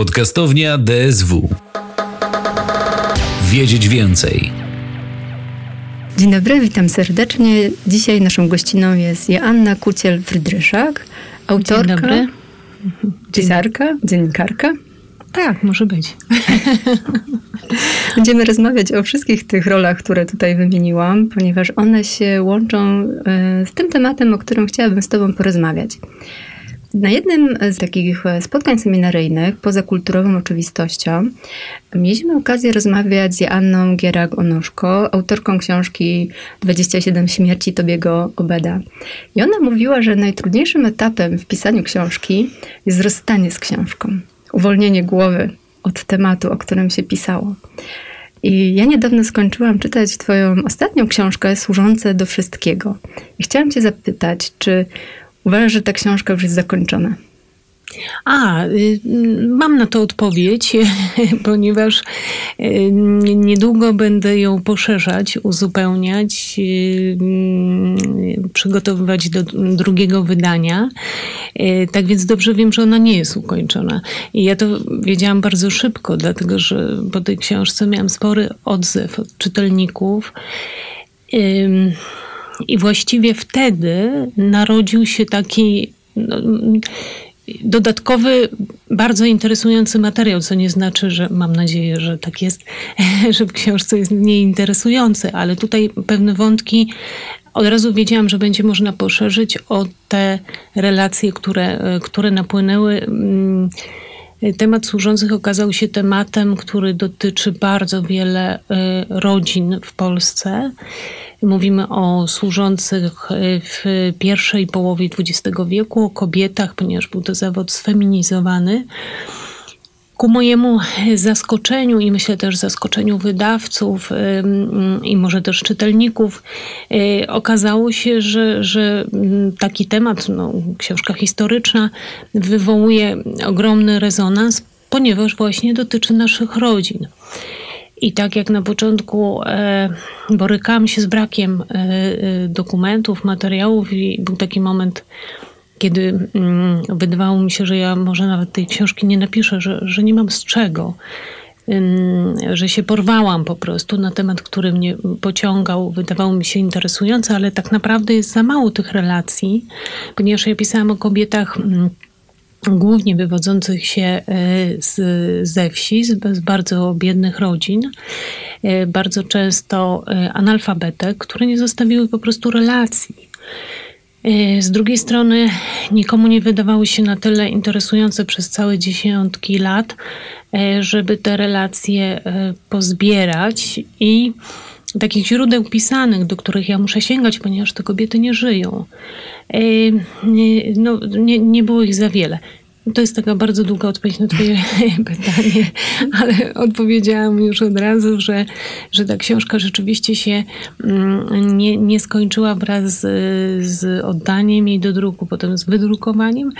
Podcastownia DSW. Wiedzieć więcej. Dzień dobry, witam serdecznie. Dzisiaj naszą gościną jest Joanna Kuciel-Frydryszak, autorka, Dzień dobry. pisarka, dziennikarka. Tak, może być. Będziemy rozmawiać o wszystkich tych rolach, które tutaj wymieniłam, ponieważ one się łączą e, z tym tematem, o którym chciałabym z Tobą porozmawiać. Na jednym z takich spotkań seminaryjnych, poza kulturową oczywistością, mieliśmy okazję rozmawiać z Joanną Gierak-Onoszko, autorką książki 27 śmierci Tobiego Obeda. I ona mówiła, że najtrudniejszym etapem w pisaniu książki jest rozstanie z książką, uwolnienie głowy od tematu, o którym się pisało. I ja niedawno skończyłam czytać Twoją ostatnią książkę, Służące do Wszystkiego. I chciałam Cię zapytać, czy uważasz, że ta książka już jest zakończona? A, y, mam na to odpowiedź, ponieważ y, niedługo będę ją poszerzać, uzupełniać, y, przygotowywać do drugiego wydania. Tak więc dobrze wiem, że ona nie jest ukończona. I ja to wiedziałam bardzo szybko, dlatego że po tej książce miałam spory odzew od czytelników. I właściwie wtedy narodził się taki no, dodatkowy, bardzo interesujący materiał, co nie znaczy, że mam nadzieję, że tak jest, że w książce jest mniej interesujący, ale tutaj pewne wątki od razu wiedziałam, że będzie można poszerzyć o te relacje, które, które napłynęły. Mm, temat służących okazał się tematem, który dotyczy bardzo wiele y, rodzin w Polsce. Mówimy o służących w pierwszej połowie XX wieku, o kobietach, ponieważ był to zawód sfeminizowany. Ku mojemu zaskoczeniu i myślę też zaskoczeniu wydawców i może też czytelników, y, okazało się, że, że taki temat, no, książka historyczna, wywołuje ogromny rezonans, ponieważ właśnie dotyczy naszych rodzin. I tak jak na początku e, borykałam się z brakiem e, e, dokumentów, materiałów, i był taki moment, kiedy mm, wydawało mi się, że ja może nawet tej książki nie napiszę, że, że nie mam z czego. Że się porwałam po prostu na temat, który mnie pociągał, wydawał mi się interesujący, ale tak naprawdę jest za mało tych relacji, ponieważ ja pisałam o kobietach mm, głównie wywodzących się e, z, ze wsi, z, z bardzo biednych rodzin, e, bardzo często e, analfabetek, które nie zostawiły po prostu relacji. Z drugiej strony, nikomu nie wydawały się na tyle interesujące przez całe dziesiątki lat, żeby te relacje pozbierać i takich źródeł pisanych, do których ja muszę sięgać, ponieważ te kobiety nie żyją. No, nie, nie było ich za wiele. To jest taka bardzo długa odpowiedź na Twoje pytanie, ale odpowiedziałam już od razu, że, że ta książka rzeczywiście się mm, nie, nie skończyła wraz z, z oddaniem jej do druku, potem z wydrukowaniem.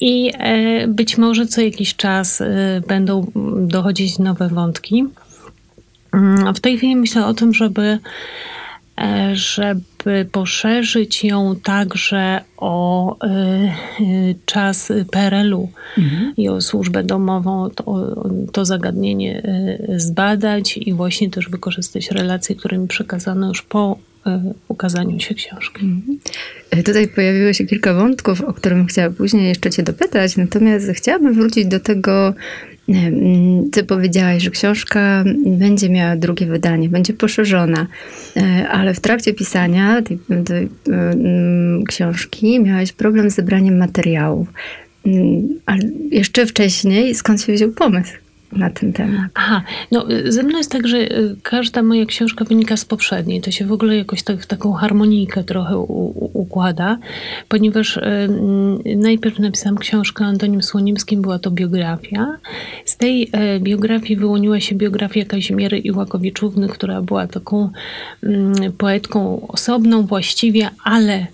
I e, być może co jakiś czas e, będą dochodzić nowe wątki. Mm, w tej chwili myślę o tym, żeby żeby poszerzyć ją także o e, czas PRL-u mhm. i o służbę domową, to, to zagadnienie e, zbadać i właśnie też wykorzystać relacje, które mi przekazano już po ukazaniu się książki. Mhm. Tutaj pojawiło się kilka wątków, o którym chciałam później jeszcze Cię dopytać, natomiast chciałabym wrócić do tego, ty powiedziałaś, że książka będzie miała drugie wydanie, będzie poszerzona, e, ale w trakcie pisania tej, tej książki miałaś problem z zebraniem materiałów. Mm, ale jeszcze wcześniej skąd się wziął pomysł? Na ten temat. Aha, no ze mną jest tak, że y, każda moja książka wynika z poprzedniej. To się w ogóle jakoś tak w taką harmonijkę trochę u, u, układa, ponieważ y, y, najpierw napisałam książkę Antonim Słonimskim, była to biografia. Z tej y, biografii wyłoniła się biografia Kazimiery Iłakowiczówny, która była taką y, poetką osobną właściwie, ale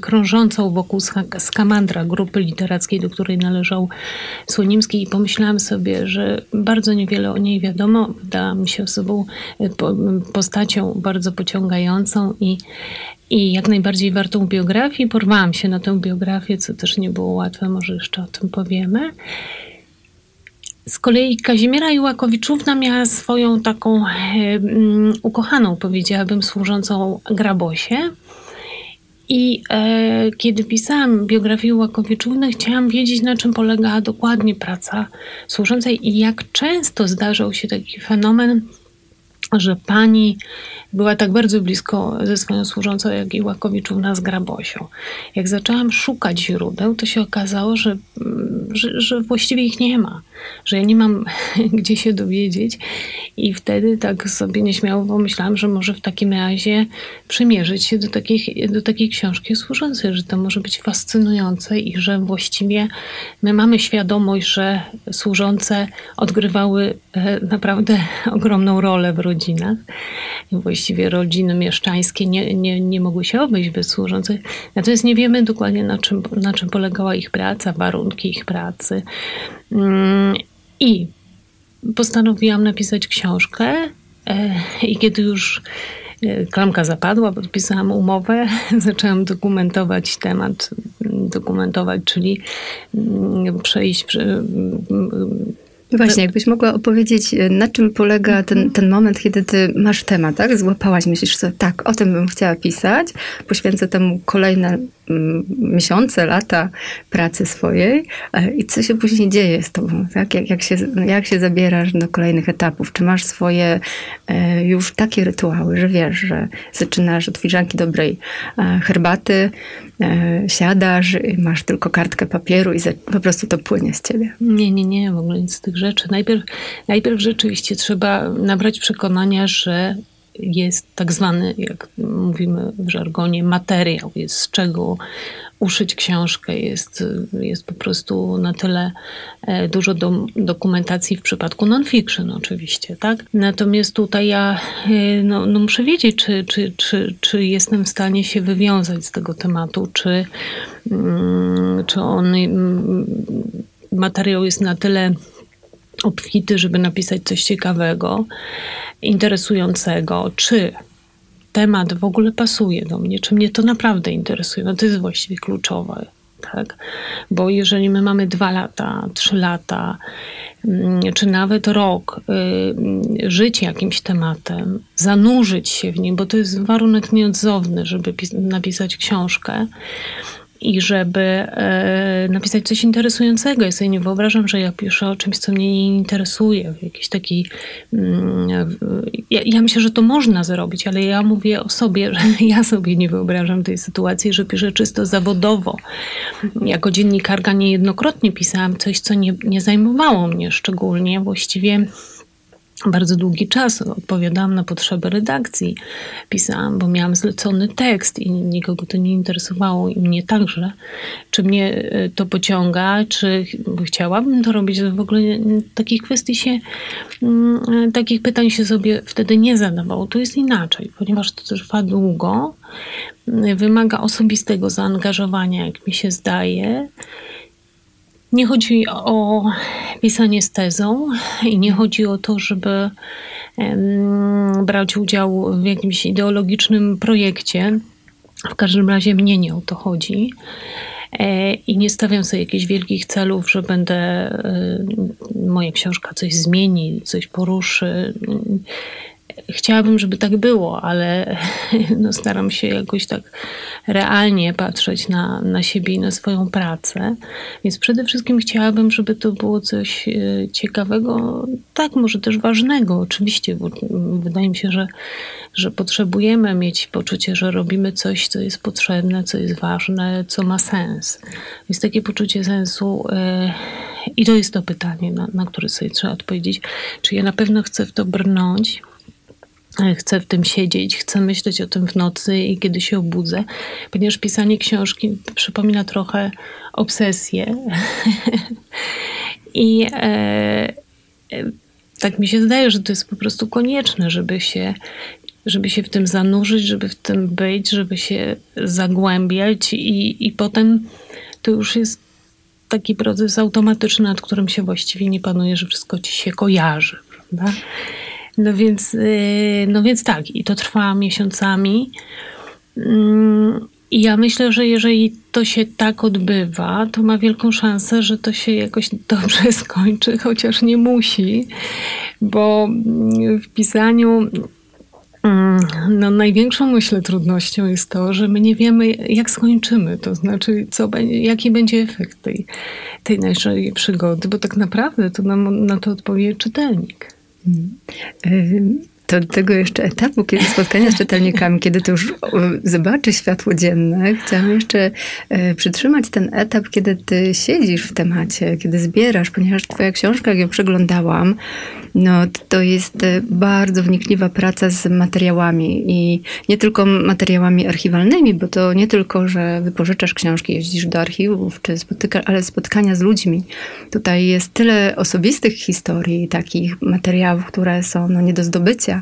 krążącą wokół Skamandra, grupy literackiej, do której należał Słonimski i pomyślałam sobie, że bardzo niewiele o niej wiadomo. Wydała mi się osobą, postacią bardzo pociągającą i, i jak najbardziej wartą biografii. Porwałam się na tę biografię, co też nie było łatwe, może jeszcze o tym powiemy. Z kolei Kazimiera Iłakowiczówna miała swoją taką e, ukochaną, powiedziałabym, służącą Grabosie. I e, kiedy pisałam biografię Iłakowiczówny, chciałam wiedzieć, na czym polegała dokładnie praca służącej i jak często zdarzał się taki fenomen, że pani była tak bardzo blisko ze swoją służącą, jak i Łakowiczówna z Grabosią. Jak zaczęłam szukać źródeł, to się okazało, że, że, że właściwie ich nie ma, że ja nie mam gdzie się dowiedzieć i wtedy tak sobie nieśmiało pomyślałam, że może w takim razie przymierzyć się do, takich, do takiej książki służącej, że to może być fascynujące i że właściwie my mamy świadomość, że służące odgrywały e, naprawdę ogromną rolę w rodzinach. Właściwie właściwie rodziny mieszczańskie nie, nie, nie mogły się obejść bez służących. Natomiast nie wiemy dokładnie, na czym, na czym polegała ich praca, warunki ich pracy. Mm, I postanowiłam napisać książkę. E, I kiedy już e, klamka zapadła, podpisałam umowę, zaczęłam dokumentować temat, dokumentować, czyli mm, przejść Właśnie, jakbyś mogła opowiedzieć, e, na czym polega ten, ten moment, kiedy ty masz temat, tak? Złapałaś, myślisz sobie, tak, o tym bym chciała pisać, poświęcę temu kolejne miesiące, lata pracy swojej e, i co się później dzieje z tobą, tak? Jak, jak, się, jak się zabierasz do kolejnych etapów? Czy masz swoje e, już takie rytuały, że wiesz, że zaczynasz od filiżanki dobrej herbaty, siadasz, masz tylko kartkę papieru i po prostu to płynie z ciebie? Nie, nie, nie, w ogóle nic z tych rzeczy. Najpierw, najpierw rzeczywiście trzeba nabrać przekonania, że jest tak zwany, jak mówimy w żargonie, materiał, jest z czego uszyć książkę, jest, jest po prostu na tyle e, dużo do, dokumentacji w przypadku non-fiction oczywiście, tak? Natomiast tutaj ja e, no, no muszę wiedzieć, czy, czy, czy, czy jestem w stanie się wywiązać z tego tematu, czy, mm, czy on, mm, materiał jest na tyle obfity, żeby napisać coś ciekawego, interesującego, czy temat w ogóle pasuje do mnie, czy mnie to naprawdę interesuje. No to jest właściwie kluczowe. Tak? Bo jeżeli my mamy dwa lata, trzy lata, mm, czy nawet rok y, żyć jakimś tematem, zanurzyć się w nim, bo to jest warunek nieodzowny, żeby napisać książkę, i żeby e, napisać coś interesującego. Ja sobie nie wyobrażam, że ja piszę o czymś, co mnie nie interesuje, jakiś taki. Mm, ja, ja, myślę, że to można zrobić, ale ja mówię o sobie, że ja sobie nie wyobrażam tej sytuacji, że piszę czysto zawodowo. Jako dziennikarka niejednokrotnie pisałam coś, co nie, nie zajmowało mnie szczególnie. Właściwie bardzo długi czas odpowiadałam na potrzeby redakcji. Pisałam, bo miałam zlecony tekst i nikogo to nie interesowało i mnie także. Czy mnie e, to pociąga, czy chciałabym to robić? W ogóle takich kwestii się, mm, e, takich pytań się sobie wtedy nie zadawało. Tu jest inaczej, ponieważ to trwa długo, wymaga osobistego zaangażowania, jak mi się zdaje. Nie chodzi o pisanie z tezą i nie chodzi o to, żeby brać udział w jakimś ideologicznym projekcie. W każdym razie mnie nie o to chodzi. E, I nie stawiam sobie jakichś wielkich celów, że będę, e, moja książka coś zmieni, coś poruszy. Chciałabym, żeby tak było, ale no, staram się jakoś tak realnie patrzeć na, na siebie i na swoją pracę. Więc przede wszystkim chciałabym, żeby to było coś e, ciekawego, tak, może też ważnego, oczywiście, wydaje mi się, że, że potrzebujemy mieć poczucie, że robimy coś, co jest potrzebne, co jest ważne, co ma sens. Jest takie poczucie sensu. Yy, i to jest to pytanie, na, na które sobie trzeba odpowiedzieć. Czy ja na pewno chcę w to brnąć, chcę w tym siedzieć, chcę myśleć o tym w nocy i kiedy się obudzę, ponieważ pisanie książki przypomina trochę obsesję. I e, e, tak mi się zdaje, że to jest po prostu konieczne, żeby się żeby się w tym zanurzyć, żeby w tym być, żeby się zagłębiać i, i potem to już jest taki proces automatyczny, nad którym się właściwie nie panuje, że wszystko ci się kojarzy, prawda? No więc, y, no więc tak, i to trwa miesiącami. Mm, I ja myślę, że jeżeli to się tak odbywa, to ma wielką szansę, że to się jakoś dobrze skończy, chociaż nie musi, bo w pisaniu mm, no, największą, myślę, trudnością jest to, że my nie wiemy, jak skończymy, to znaczy, co, jaki będzie efekt tej, tej naszej przygody, bo tak naprawdę to nam na to odpowie czytelnik. Euh, Hmm do tego jeszcze etapu, kiedy spotkania z czytelnikami, kiedy to już zobaczy światło dzienne, chciałam jeszcze e, przytrzymać ten etap, kiedy ty siedzisz w temacie, kiedy zbierasz, ponieważ twoja książka, jak ją przeglądałam, no to jest e, bardzo wnikliwa praca z materiałami i nie tylko materiałami archiwalnymi, bo to nie tylko, że wypożyczasz książki, jeździsz do archiwów, czy spotykasz, ale spotkania z ludźmi. Tutaj jest tyle osobistych historii, takich materiałów, które są no, nie do zdobycia,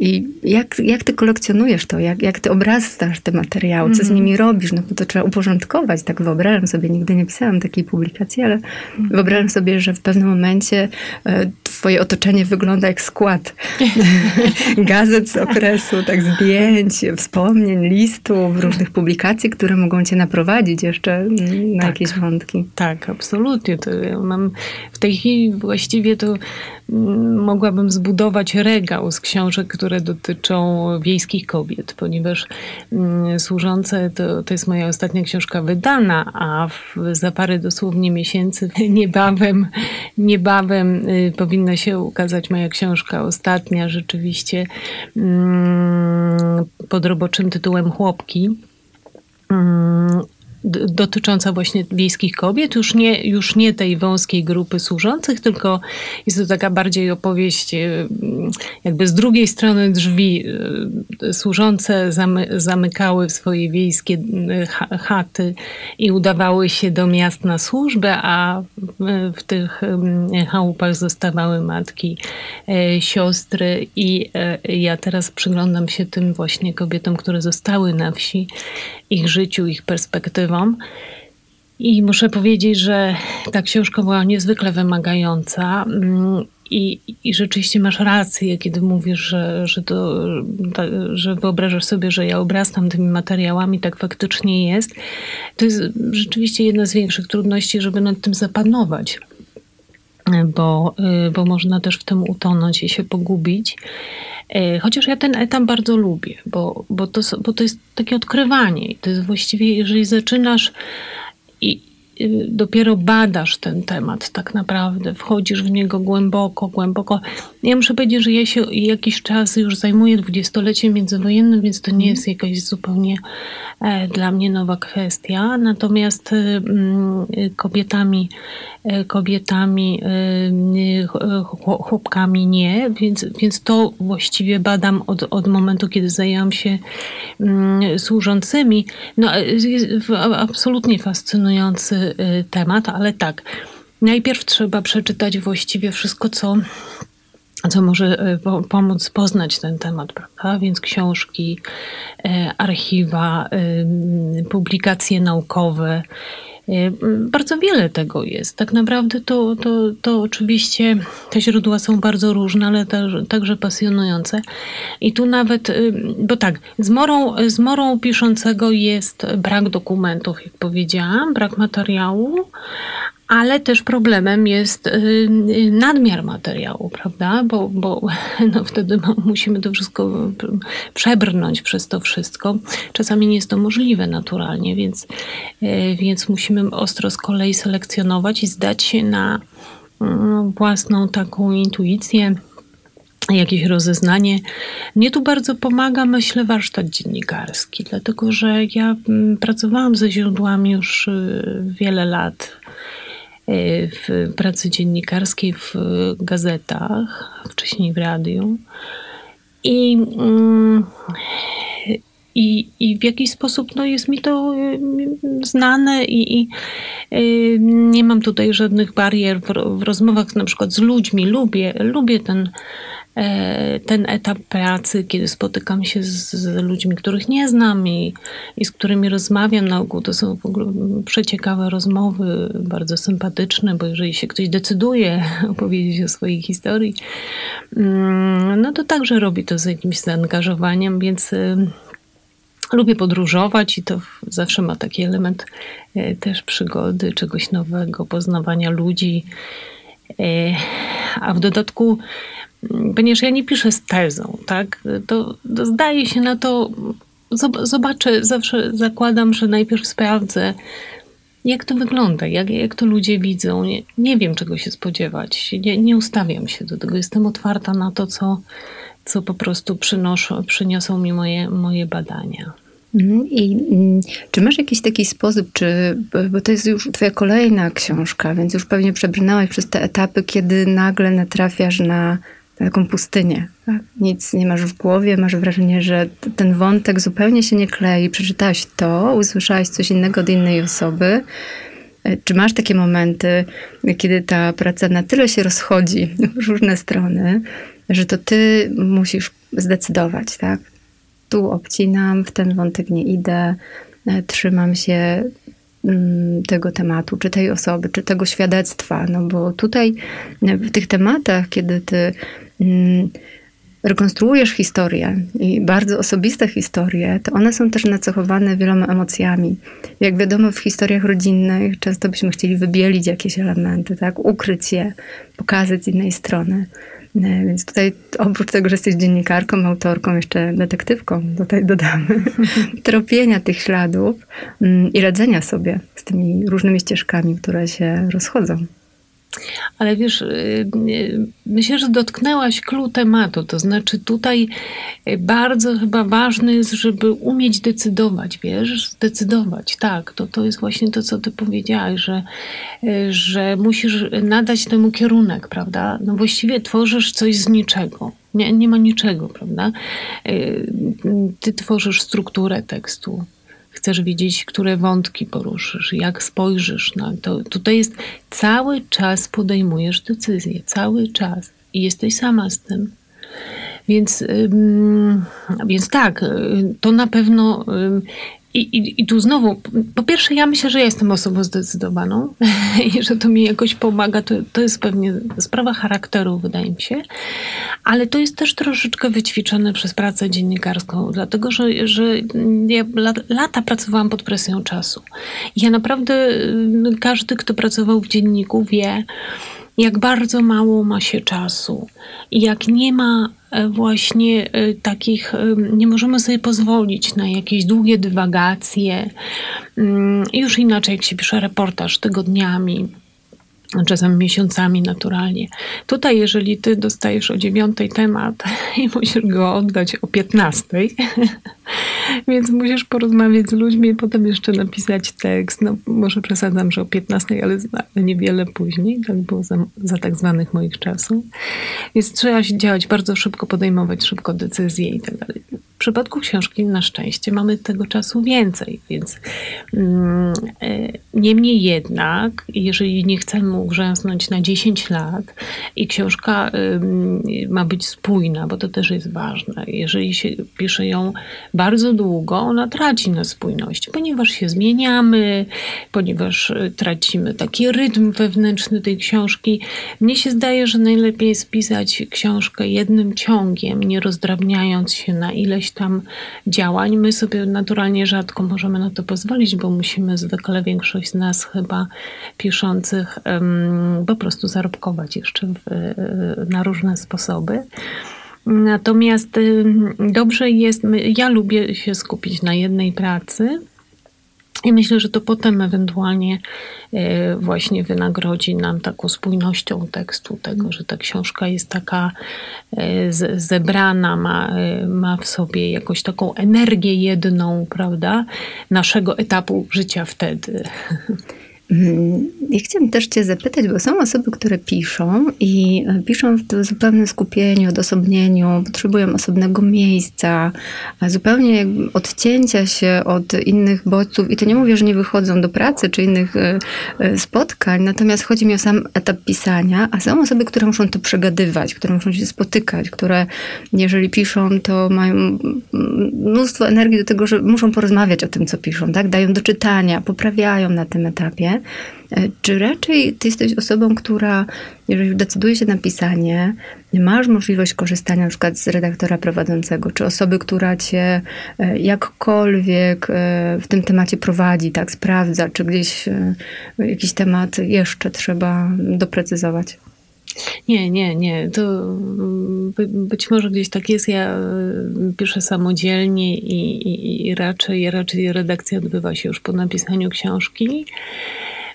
i jak, jak ty kolekcjonujesz to? Jak, jak ty obrastasz te materiały? Co z mhm. nimi robisz? No bo to trzeba uporządkować. Tak wyobrażam sobie, nigdy nie pisałam takiej publikacji, ale mhm. wyobrażam sobie, że w pewnym momencie e, twoje otoczenie wygląda jak skład gazet z okresu, tak zdjęć, wspomnień, listów, różnych publikacji, które mogą cię naprowadzić jeszcze na tak, jakieś wątki. Tak, absolutnie. To ja mam w tej chwili właściwie to mogłabym zbudować regał z książek, które dotyczą wiejskich kobiet, ponieważ mm, służące to, to jest moja ostatnia książka wydana, a w, za parę dosłownie miesięcy niebawem, niebawem y, powinna się ukazać moja książka ostatnia, rzeczywiście mm, pod roboczym tytułem Chłopki. Mm, dotycząca właśnie wiejskich kobiet, już nie, już nie tej wąskiej grupy służących, tylko jest to taka bardziej opowieść e, jakby z drugiej strony drzwi. E, służące zamy, zamykały swoje wiejskie e, chaty i udawały się do miast na służbę, a w tych chałupach zostawały matki, siostry i ja teraz przyglądam się tym właśnie kobietom, które zostały na wsi, ich życiu, ich perspektywom i muszę powiedzieć, że ta książka była niezwykle wymagająca. Mm, I, I rzeczywiście masz rację, kiedy mówisz, że, że, to, że wyobrażasz sobie, że ja obrastam tymi materiałami, tak faktycznie jest. To jest rzeczywiście jedna z większych trudności, żeby nad tym zapanować, bo, y, bo można też w tym utonąć i się pogubić. E, chociaż ja ten etap bardzo lubię, bo, bo, to, bo to jest takie odkrywanie. To jest właściwie, jeżeli zaczynasz dopiero badasz ten temat tak naprawdę, wchodzisz w niego głęboko, głęboko. Ja muszę powiedzieć, że ja się jakiś czas już zajmuję dwudziestoleciem międzywojennym, więc to nie jest jakaś zupełnie e, dla mnie nowa kwestia. Natomiast e, mm, kobietami E, kobietami, e, chłopkami nie, więc, więc to właściwie badam od, od momentu, kiedy zajęłam się mm, służącymi. No, e, absolutnie fascynujący temat, ale tak, najpierw trzeba przeczytać właściwie wszystko, co co może pomóc poznać ten temat, prawda? Więc książki, archiwa, publikacje naukowe, Y, bardzo wiele tego jest. Tak naprawdę to, to, to oczywiście te źródła są bardzo różne, ale także pasjonujące. I tu nawet, y, bo tak, zmorą, zmorą piszącego jest brak dokumentów, jak powiedziałam, brak materiału, ale też problemem jest y, y, nadmiar materiału, prawda? Bo, bo no wtedy musimy to wszystko przebrnąć przez to wszystko. Czasami nie jest to możliwe naturalnie, więc, y, więc musimy ostro z kolei selekcjonować i zdać się na mm, własną taką intuicję, jakieś rozeznanie. Mnie tu bardzo pomaga, myślę, warsztat dziennikarski, dlatego że ja mm, pracowałam ze źródłami już wiele lat w pracy dziennikarskiej w gazetach, wcześniej w radiu. I, mm, i, i w jakiś sposób no, jest mi to y, znane i, i y, nie mam tutaj żadnych barier w, w rozmowach na przykład z ludźmi. Lubię, lubię ten ten etap pracy, kiedy spotykam się z, z ludźmi, których nie znam i, i, z którymi rozmawiam na ogół, to są w ogóle przeciekawe rozmowy, bardzo sympatyczne, bo jeżeli się ktoś decyduje opowiedzieć o swojej historii, mm, no to także robi to z jakimś zaangażowaniem, więc Lubię podróżować i to zawsze ma taki element e, też przygody, czegoś nowego, poznawania ludzi. E, a w dodatku, ponieważ ja nie piszę z tezą, tak, to, to zdaje się na to, zobaczę, zawsze zakładam, że najpierw sprawdzę, jak to wygląda, jak, jak to ludzie widzą. Nie, nie wiem, czego się spodziewać. Nie, nie ustawiam się do tego. Jestem otwarta na to, co, co po prostu przynoszą, przyniosą mi moje, moje badania. Mhm. I mm, czy masz jakiś taki sposób, czy, bo to jest już twoja kolejna książka, więc już pewnie przebrnęłaś przez te etapy, kiedy nagle natrafiasz na taką pustynię. Tak? Nic nie masz w głowie, masz wrażenie, że ten wątek zupełnie się nie klei. Przeczytałaś to, usłyszałaś coś innego od innej osoby. E, czy masz takie momenty, kiedy ta praca na tyle się rozchodzi w różne strony, że to ty musisz zdecydować, tak? tu obcinam, w ten wątek nie idę, e, trzymam się mm, tego tematu, czy tej osoby, czy tego świadectwa, no bo tutaj e, w tych tematach, kiedy ty rekonstruujesz historię i bardzo osobiste historie, to one są też nacechowane wieloma emocjami. Jak wiadomo, w historiach rodzinnych często byśmy chcieli wybielić jakieś elementy, tak? ukryć je, pokazać z innej strony. E, więc tutaj oprócz tego, że jesteś dziennikarką, autorką, jeszcze detektywką, tutaj dodamy, tropienia tych śladów mm, i radzenia sobie z tymi różnymi ścieżkami, które się rozchodzą. Ale wiesz, y, y, myślę, że dotknęłaś klucz tematu. To znaczy, tutaj y, bardzo chyba ważne jest, żeby umieć decydować, wiesz, zdecydować. Tak, to, to jest właśnie to, co ty powiedziałaś, że, że musisz nadać temu kierunek, prawda? No właściwie tworzysz coś z niczego. Nie, nie ma niczego, prawda? Ty tworzysz strukturę tekstu chcesz wiedzieć, które wątki poruszysz, jak spojrzysz na to. Tutaj jest cały czas podejmujesz decyzję, cały czas i jesteś sama z tym. Więc, więc tak, y, to na pewno i, i, I tu znowu, po pierwsze, ja myślę, że ja jestem osobą zdecydowaną i że to mi jakoś pomaga. To, to jest pewnie sprawa charakteru, wydaje mi się, ale to jest też troszeczkę wyćwiczone przez pracę dziennikarską, dlatego że, że ja lata pracowałam pod presją czasu. Ja naprawdę, każdy, kto pracował w dzienniku, wie, jak bardzo mało ma się czasu i jak nie ma e, właśnie e, takich, e, nie możemy sobie pozwolić na jakieś długie dywagacje. Mm, już inaczej, jak się pisze reportaż tygodniami, czasem miesiącami naturalnie. Tutaj, jeżeli ty dostajesz o dziewiątej temat i musisz go oddać o piętnastej, więc musisz porozmawiać z ludźmi i potem jeszcze napisać tekst. No, może przesadzam, że o piętnastej, ale niewiele później. Tak było za, za tak zwanych moich czasów. Więc trzeba się działać bardzo szybko, podejmować szybko decyzje i tak dalej. W przypadku książki na szczęście mamy tego czasu więcej, więc mm, e, niemniej jednak, jeżeli nie chcemy ugrzęznąć na 10 lat i książka ma być spójna, bo to też jest ważne. Jeżeli się pisze ją bardzo długo, ona traci na spójności, ponieważ się zmieniamy, ponieważ y, tracimy taki rytm wewnętrzny tej książki. Mnie się zdaje, że najlepiej jest pisać książkę jednym ciągiem, nie rozdrabniając się na ileś tam działań. My sobie naturalnie rzadko możemy na to pozwolić, bo musimy zwykle większość z nas chyba piszących po prostu zarobkować jeszcze w, y, na różne sposoby. Natomiast dobrze jest, ja lubię się skupić na jednej pracy. I myślę, że to potem ewentualnie y, właśnie wynagrodzi nam taką spójnością tekstu, tego, że ta książka jest taka y, zebrana, ma, ma w sobie jakąś taką energię jedną, prawda, naszego etapu życia wtedy. Ja chciałam też Cię zapytać, bo są osoby, które piszą i e, piszą w zupełnym skupieniu, odosobnieniu, potrzebują osobnego miejsca, zupełnie odcięcia się od innych bodźców. I to nie mówię, że nie wychodzą do pracy czy innych e, e, spotkań, natomiast chodzi mi o sam etap pisania, a są osoby, które muszą to przegadywać, które muszą się spotykać, które jeżeli piszą, to mają mnóstwo energii do tego, że muszą porozmawiać o tym, co piszą, tak? Dają do czytania, poprawiają na tym etapie. E, czy raczej ty jesteś osobą, która, jeżeli decyduje się na pisanie, masz możliwość korzystania na przykład z redaktora prowadzącego, czy osoby, która cię e, jakkolwiek e, w tym temacie prowadzi, tak, sprawdza, czy gdzieś jakiś temat jeszcze trzeba doprecyzować? Nie, nie, nie. To by, być może gdzieś tak jest. Ja piszę samodzielnie i, i, i raczej, raczej redakcja odbywa się już po napisaniu książki.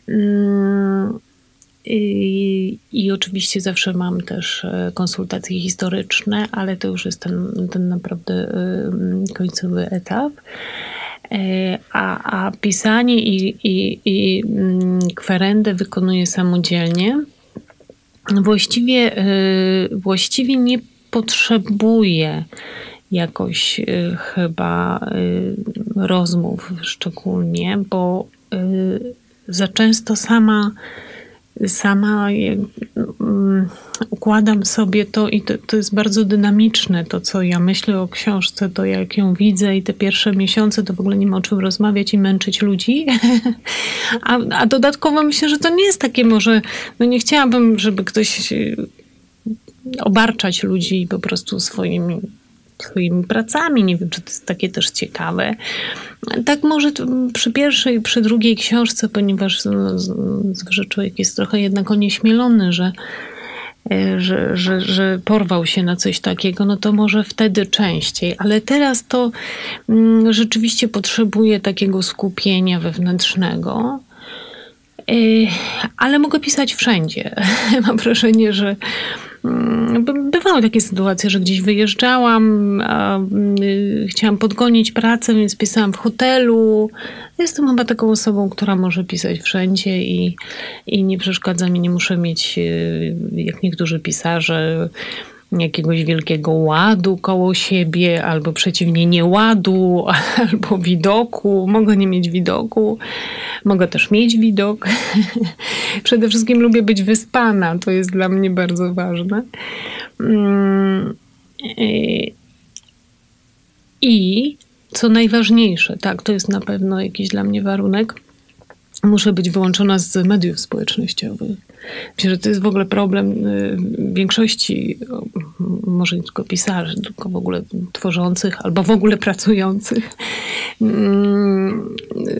Mm, I, I, oczywiście zawsze mam też e, konsultacje historyczne, ale to już jest ten, ten naprawdę e, końcowy etap. E, a, a pisanie i, i, i mm, kwerendę wykonuję samodzielnie. Właściwie, właściwie nie potrzebuję jakoś chyba rozmów szczególnie, bo za często sama, sama um, układam sobie to i to, to jest bardzo dynamiczne, to co ja myślę o książce, to jak ją widzę i te pierwsze miesiące to w ogóle nie ma o czym rozmawiać i męczyć ludzi. a, a dodatkowo myślę, że to nie jest takie może, no nie chciałabym, żeby ktoś obarczać ludzi po prostu swoimi swoimi pracami. Nie wiem, czy to jest takie też ciekawe. Tak może przy pierwszej, przy drugiej książce, ponieważ zwykle człowiek jest trochę jednak onieśmielony, że e, że, że, że porwał się na coś takiego, no to może wtedy częściej, ale teraz to mm, rzeczywiście potrzebuje takiego skupienia wewnętrznego. E, ale mogę pisać wszędzie. Mam wrażenie, że Mm, bywały takie sytuacje, że gdzieś wyjeżdżałam, y, chciałam podgonić pracę, więc pisałam w hotelu. Jestem chyba taką osobą, która może pisać wszędzie i, i nie przeszkadza mi, nie muszę mieć, y, jak niektórzy pisarze, jakiegoś wielkiego ładu koło siebie, albo przeciwnie nieładu, albo widoku. Mogę nie mieć widoku, mogę też mieć widok. Przede wszystkim lubię być wyspana, to jest dla mnie bardzo ważne. Mm, I co najważniejsze, tak, to jest na pewno jakiś dla mnie warunek, muszę być wyłączona z mediów społecznościowych. Myślę, że to jest w ogóle problem y, większości, może nie tylko pisarzy, tylko w ogóle tworzących albo w ogóle pracujących, mm,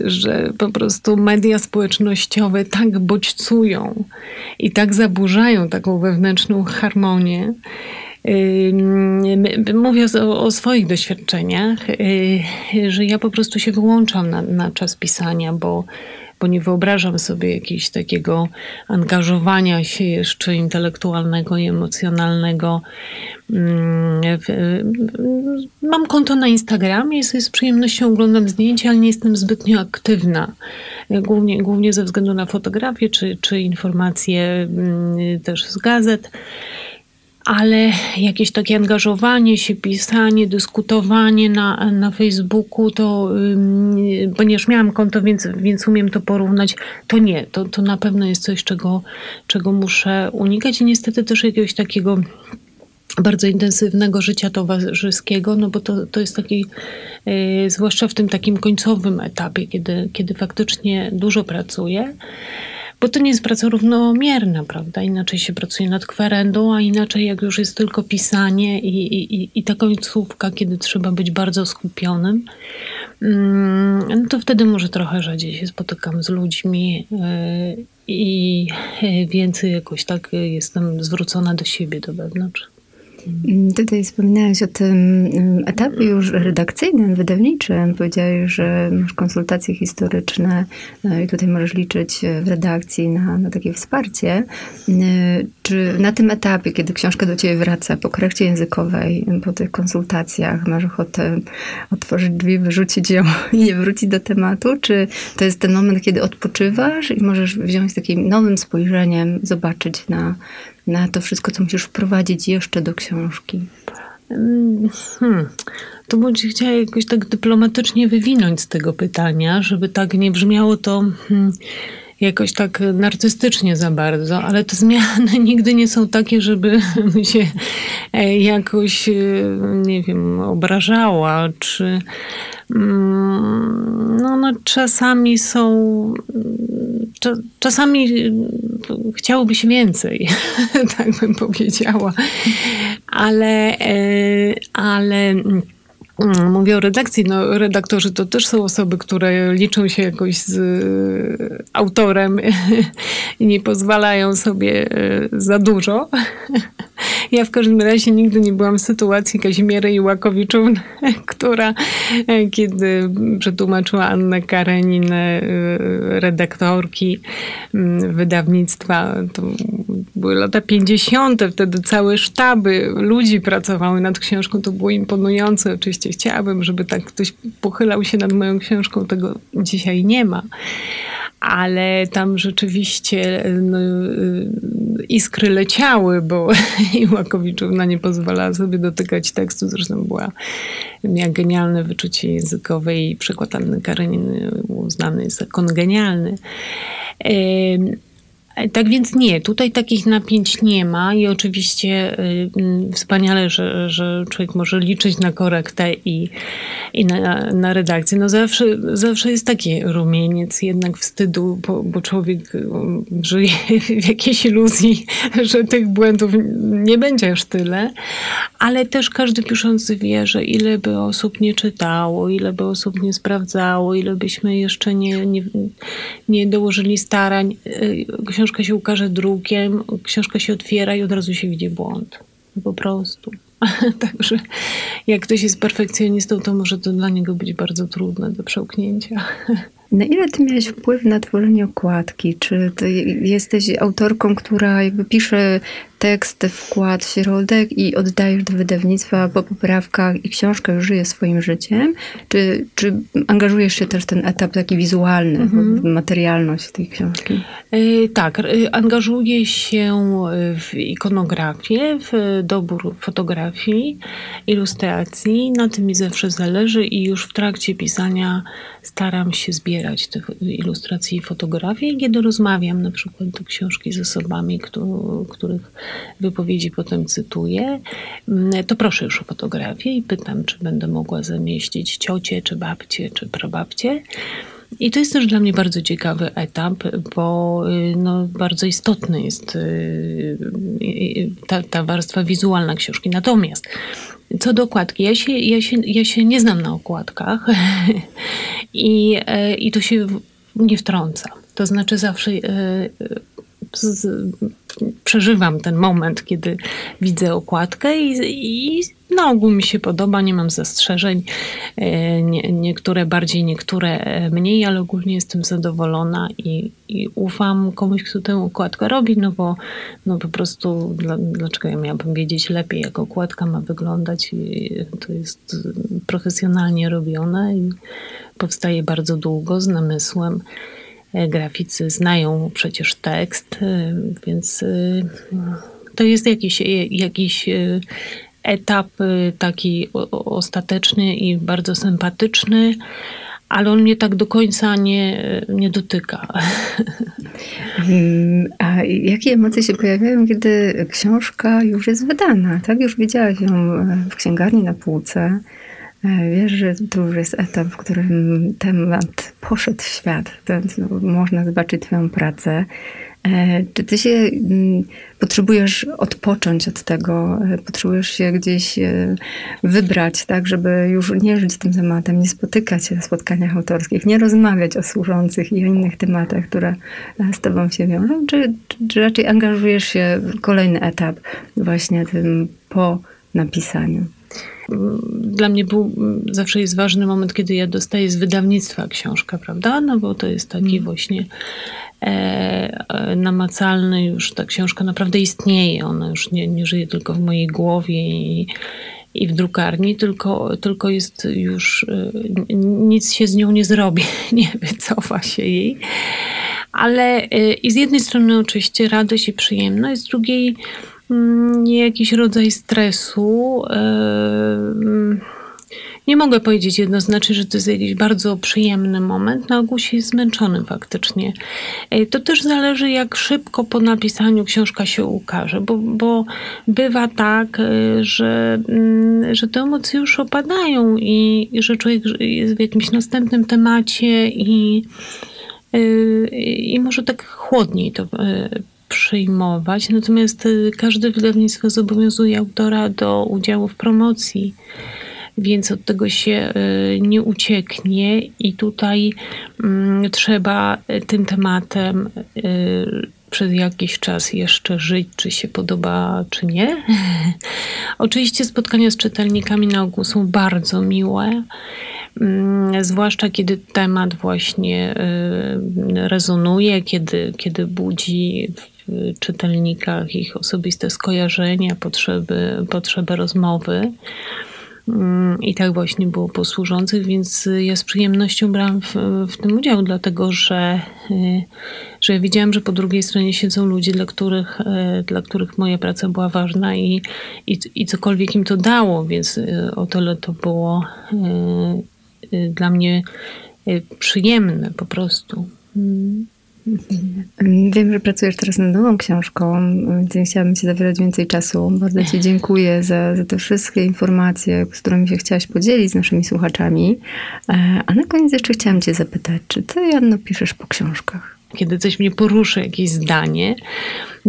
że po prostu media społecznościowe tak bodźcują i tak zaburzają taką wewnętrzną harmonię. Y, mówię o, o, swoich doświadczeniach, y, że ja po prostu się wyłączam na, na czas pisania, bo bo nie wyobrażam sobie jakiegoś takiego angażowania się jeszcze intelektualnego i emocjonalnego. Mm, mam konto na Instagramie i sobie z przyjemnością oglądam zdjęcia, ale nie jestem zbytnio aktywna. Głównie, głównie ze względu na fotografię czy, czy informacje mm, też z gazet ale jakieś takie angażowanie się, pisanie, dyskutowanie na, na Facebooku, to ponieważ miałam konto, więc, więc umiem to porównać, to nie, to, to na pewno jest coś, czego, czego muszę unikać. I niestety też jakiegoś takiego bardzo intensywnego życia towarzyskiego, no bo to, to jest taki, yy, zwłaszcza w tym takim końcowym etapie, kiedy, kiedy faktycznie dużo pracuję, bo to nie jest praca równomierna, prawda? Inaczej się pracuje nad kwerendą, a inaczej jak już jest tylko pisanie i, i, i ta końcówka, kiedy trzeba być bardzo skupionym, mm, no to wtedy może trochę rzadziej się spotykam z ludźmi e, i więcej jakoś tak jestem zwrócona do siebie, do wewnątrz. Mm, tutaj wspominałeś o tym mm, etapie już redakcyjnym, wydawniczym. Powiedziałeś, że masz konsultacje historyczne no i tutaj możesz liczyć w redakcji na, na takie wsparcie. Mm, czy na tym etapie, kiedy książka do ciebie wraca po korekcie językowej, po tych konsultacjach, masz ochotę otworzyć drzwi, wyrzucić ją i nie wrócić do tematu? Czy to jest ten moment, kiedy odpoczywasz i możesz wziąć takim nowym spojrzeniem, zobaczyć na, na to wszystko, co musisz wprowadzić jeszcze do książki? Hmm. To bym chciała jakoś tak dyplomatycznie wywinąć z tego pytania, żeby tak nie brzmiało to hmm, jakoś tak narcystycznie za bardzo, ale te zmiany nigdy nie są takie, żeby się e, jakoś, e, nie wiem, obrażała, czy mm, no, no czasami są czasami chciałoby się więcej, tak bym powiedziała, ale, e, ale Mm, mówię o redakcji. No, redaktorzy to też są osoby, które liczą się jakoś z y, autorem i nie pozwalają sobie y, za dużo. Ja w każdym razie nigdy nie byłam w sytuacji Kazimiery Iłakowiczów, która e, kiedy przetłumaczyła Annę Karenin, e, redaktorki mm, wydawnictwa, to były lata 50., wtedy całe sztaby ludzi pracowały nad książką, to było imponujące. Oczywiście chciałabym, żeby tak ktoś pochylał się nad moją książką, tego dzisiaj nie ma ale tam rzeczywiście no, y, iskry leciały, bo Iłakowiczówna nie pozwalała sobie dotykać tekstu. Zresztą była, miała genialne wyczucie językowe i przykład Anny Kareniny uznany jest za kongenialny. Tak więc nie, tutaj takich napięć nie ma i oczywiście y, mm, wspaniale, że, że człowiek może liczyć na korektę i, i na, na redakcję. No zawsze, zawsze jest taki rumieniec jednak wstydu, bo, bo człowiek y, żyje w jakiejś iluzji, że tych błędów nie będzie aż tyle, ale też każdy piszący wie, że ile by osób nie czytało, ile by osób nie sprawdzało, ile byśmy jeszcze nie, nie, nie dołożyli starań. Y, książka się ukaże drukiem, książka się otwiera i od razu się widzi błąd. Po prostu. Także jak ktoś jest perfekcjonistą, to może to dla niego być bardzo trudne do przełknięcia. Na ile ty miałeś wpływ na tworzenie okładki? Czy ty jesteś autorką, która jakby pisze tekst, wkład, środek i oddajesz do wydawnictwa po poprawkach i książka już żyje swoim życiem? Czy, czy angażujesz się też w ten etap taki wizualny, mhm. materialność tej książki? Yy, tak, yy, angażuję się w ikonografię, w dobór fotografii, ilustracji. Na tym mi zawsze zależy i już w trakcie pisania staram się zbierać te ilustracje i fotografie, kiedy rozmawiam na przykład do książki z osobami, których wypowiedzi potem cytuję, mm, to proszę już o fotografię i pytam, czy będę mogła zamieścić ciocie, czy babcie, czy prababcie. I to jest też dla mnie bardzo ciekawy etap, bo y, no, bardzo istotny jest y, y, ta, ta warstwa wizualna książki. Natomiast co do okładki, ja się, ja się, ja się nie znam na okładkach i, e, i to się nie wtrąca. To znaczy zawsze z, przeżywam ten moment, kiedy widzę okładkę i, i na ogół mi się podoba, nie mam zastrzeżeń. E, nie, niektóre bardziej, niektóre mniej, ale ogólnie jestem zadowolona i, i ufam komuś, kto tę okładkę robi, no bo no po prostu dla, dlaczego ja miałabym wiedzieć lepiej, jak okładka ma wyglądać. I to jest profesjonalnie robione i powstaje bardzo długo z namysłem. E, graficy znają przecież tekst, e, więc e, to jest jakiś, jakiś etap taki ostateczny i bardzo sympatyczny, ale on mnie tak do końca nie, nie dotyka. Hmm, a jakie emocje się pojawiają, kiedy książka już jest wydana? Tak, już widziałaś ją w księgarni na półce. E, wiesz, że to już jest etap, w którym temat poszedł w świat, no, można zobaczyć Twoją pracę. E, czy ty się mm, potrzebujesz odpocząć od tego, e, potrzebujesz się gdzieś wybrać, tak, żeby już nie żyć tym tematem, nie spotykać się na spotkaniach autorskich, nie rozmawiać o służących i o innych tematach, które z tobą się wiążą, czy, czy raczej angażujesz się w kolejny etap właśnie tym po napisaniu? Dla mnie był, zawsze jest ważny moment, kiedy ja dostaję z wydawnictwa książkę, prawda? No bo to jest taki mm. właśnie e, namacalny już, ta książka naprawdę istnieje, ona już nie, nie żyje tylko w mojej głowie i, i w drukarni, tylko, tylko jest już, e, nic się z nią nie zrobi, nie wycofa się jej. Ale e, i z jednej strony oczywiście radość i przyjemność, z drugiej Mm, jakiś rodzaj stresu. Nie mogę powiedzieć jednoznacznie, że to jest jakiś bardzo przyjemny moment. Na ogół się jest zmęczony faktycznie. To też zależy, jak szybko po napisaniu książka się ukaże, bo, bo bywa tak, e, że, mm, że te emocje już opadają i, i że człowiek jest w jakimś następnym temacie i, e, i może tak chłodniej to e, przyjmować, natomiast y, każde wydawnictwo zobowiązuje autora do udziału w promocji, więc od tego się y, nie ucieknie i tutaj mm, trzeba tym tematem y, przez jakiś czas jeszcze żyć, czy się podoba, czy nie. Oczywiście spotkania z czytelnikami na ogół są bardzo miłe. Mm, zwłaszcza kiedy temat właśnie rezonuje, kiedy, kiedy budzi czytelnikach ich osobiste skojarzenia, potrzeby, potrzeby rozmowy. Mm, I tak właśnie było po służących, więc ja z przyjemnością brałam w, w, tym udział, dlatego że, y, że ja widziałam, że po drugiej stronie siedzą ludzie, dla których, y, dla których moja praca była ważna i, i, i cokolwiek im to dało, więc y, o tyle to było dla mnie przyjemne po prostu. Wiem, że pracujesz teraz nad nową książką, więc chciałabym Ci zawierać więcej czasu. Bardzo Ci dziękuję za, za te wszystkie informacje, z którymi się chciałaś podzielić z naszymi słuchaczami. E, a na koniec jeszcze chciałam Cię zapytać, czy Ty, Janno, piszesz po książkach? Kiedy coś mnie poruszy, jakieś zdanie,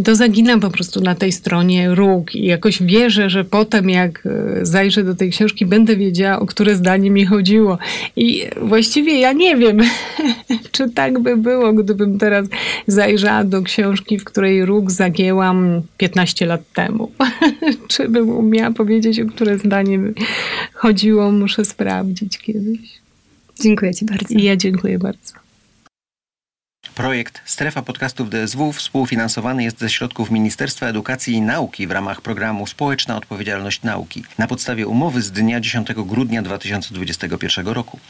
to zaginam po prostu na tej stronie róg i jakoś wierzę, że potem jak e, zajrzę do tej książki, będę wiedziała, o które zdanie mi chodziło. I właściwie ja nie wiem, czy tak by było, gdybym teraz zajrzała do książki, w której róg zagięłam 15 lat temu. czy bym umiała powiedzieć, o które zdanie chodziło, muszę sprawdzić kiedyś. Dziękuję Ci bardzo. I ja dziękuję bardzo. Projekt Strefa Podcastów DSW współfinansowany jest ze środków Ministerstwa Edukacji i Nauki w ramach programu Społeczna Odpowiedzialność Nauki na podstawie umowy z dnia 10 grudnia 2021 roku.